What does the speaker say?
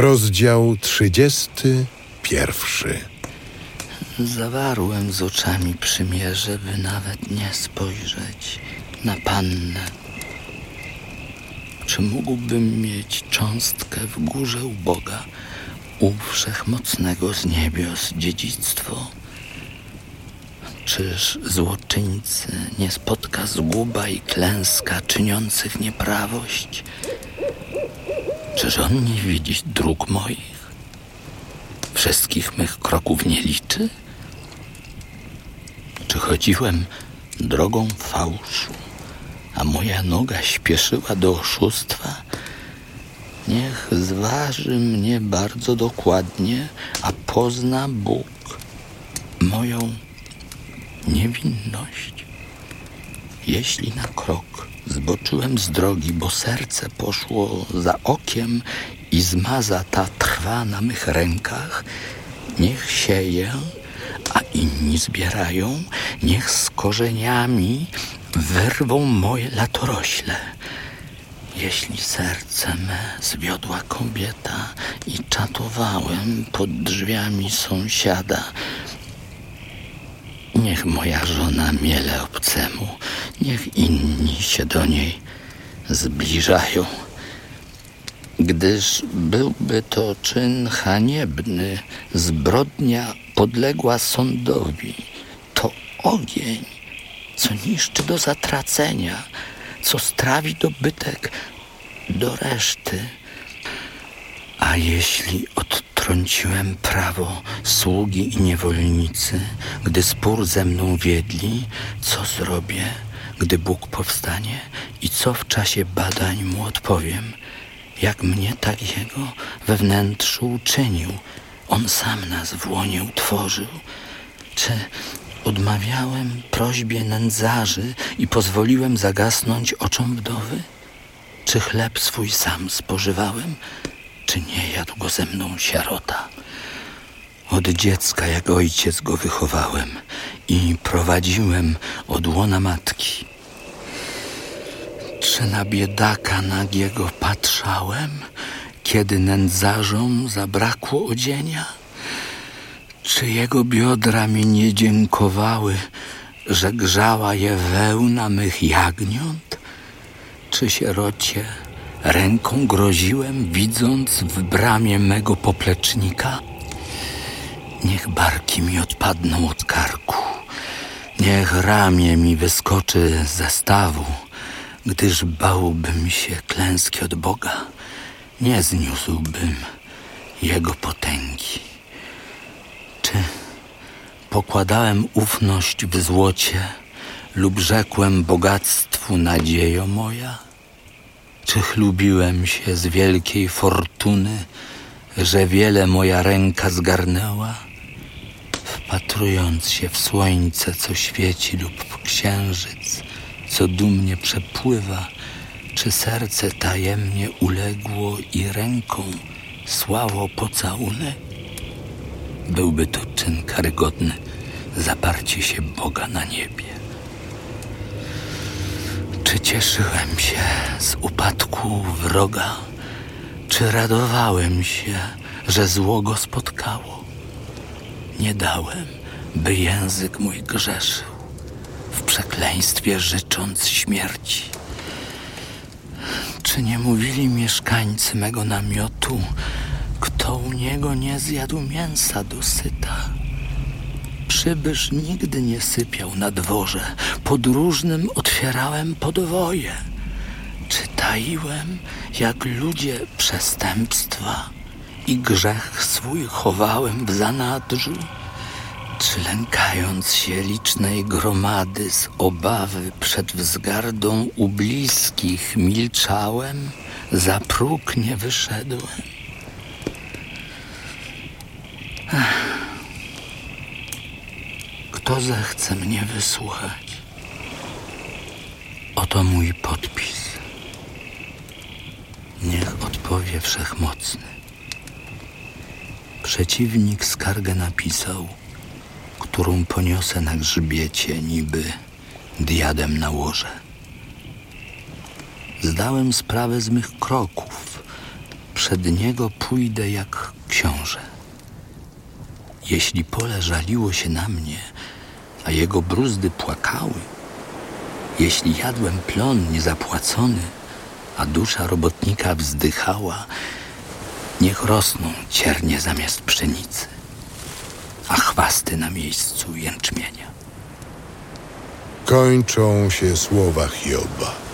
Rozdział 31. Zawarłem z oczami przymierze, by nawet nie spojrzeć na pannę. Czy mógłbym mieć cząstkę w górze u Boga, u wszechmocnego z niebios dziedzictwo? Czyż złoczyńcy nie spotka zguba i klęska czyniących nieprawość? Czyż on nie widzi dróg moich? Wszystkich mych kroków nie liczy? Czy chodziłem drogą fałszu, a moja noga śpieszyła do oszustwa? Niech zważy mnie bardzo dokładnie, a pozna Bóg moją niewinność. Jeśli na krok zboczyłem z drogi, bo serce poszło za okiem i zmaza ta trwa na mych rękach, niech sieje, a inni zbierają, niech z korzeniami wyrwą moje latorośle. Jeśli serce me zwiodła kobieta i czatowałem pod drzwiami sąsiada, Niech moja żona miele obcemu, niech inni się do niej zbliżają. Gdyż byłby to czyn haniebny, zbrodnia podległa sądowi. To ogień, co niszczy do zatracenia, co strawi dobytek do reszty. A jeśli odtrąciłem prawo sługi i niewolnicy, gdy spór ze mną wiedli, co zrobię, gdy Bóg powstanie i co w czasie badań mu odpowiem, jak mnie tak jego we wnętrzu uczynił, on sam nas w łonie utworzył. Czy odmawiałem prośbie nędzarzy i pozwoliłem zagasnąć oczom wdowy? Czy chleb swój sam spożywałem, czy nie jadł go ze mną sierota? Od dziecka jak ojciec go wychowałem i prowadziłem od łona matki. Czy na biedaka nagiego patrzałem, kiedy nędzarzom zabrakło odzienia? Czy jego biodra mi nie dziękowały, że grzała je wełna mych jagniąt? Czy sierocie ręką groziłem, widząc w bramie mego poplecznika? Niech barki mi odpadną od karku, niech ramię mi wyskoczy ze stawu, gdyż bałbym się klęski od Boga, nie zniósłbym Jego potęgi. Czy pokładałem ufność w złocie lub rzekłem bogactwu nadziejo moja? Czy chlubiłem się z wielkiej fortuny, że wiele moja ręka zgarnęła? Wpatrując się w słońce, co świeci lub w księżyc, co dumnie przepływa, czy serce tajemnie uległo i ręką słało pocałunek? Byłby to czyn karygodny, zaparcie się Boga na niebie. Czy cieszyłem się z upadku wroga, czy radowałem się, że zło go spotkało? Nie dałem, by język mój grzeszył, w przekleństwie życząc śmierci. Czy nie mówili mieszkańcy mego namiotu, kto u niego nie zjadł mięsa dosyta? Przybysz nigdy nie sypiał na dworze, podróżnym otwierałem podwoje. Czy taiłem, jak ludzie, przestępstwa i grzech swój chowałem w zanadrzu? Czy lękając się licznej gromady z obawy przed wzgardą u bliskich milczałem, za próg nie wyszedłem? Ech. Kto zechce mnie wysłuchać? Oto mój podpis. Niech odpowie wszechmocny. Przeciwnik skargę napisał, którą poniosę na grzbiecie, niby diadem na łoże. Zdałem sprawę z mych kroków, przed niego pójdę jak książę. Jeśli pole żaliło się na mnie, a jego bruzdy płakały, jeśli jadłem plon niezapłacony, a dusza robotnika wzdychała, niech rosną ciernie zamiast pszenicy, a chwasty na miejscu jęczmienia. Kończą się słowa Hioba.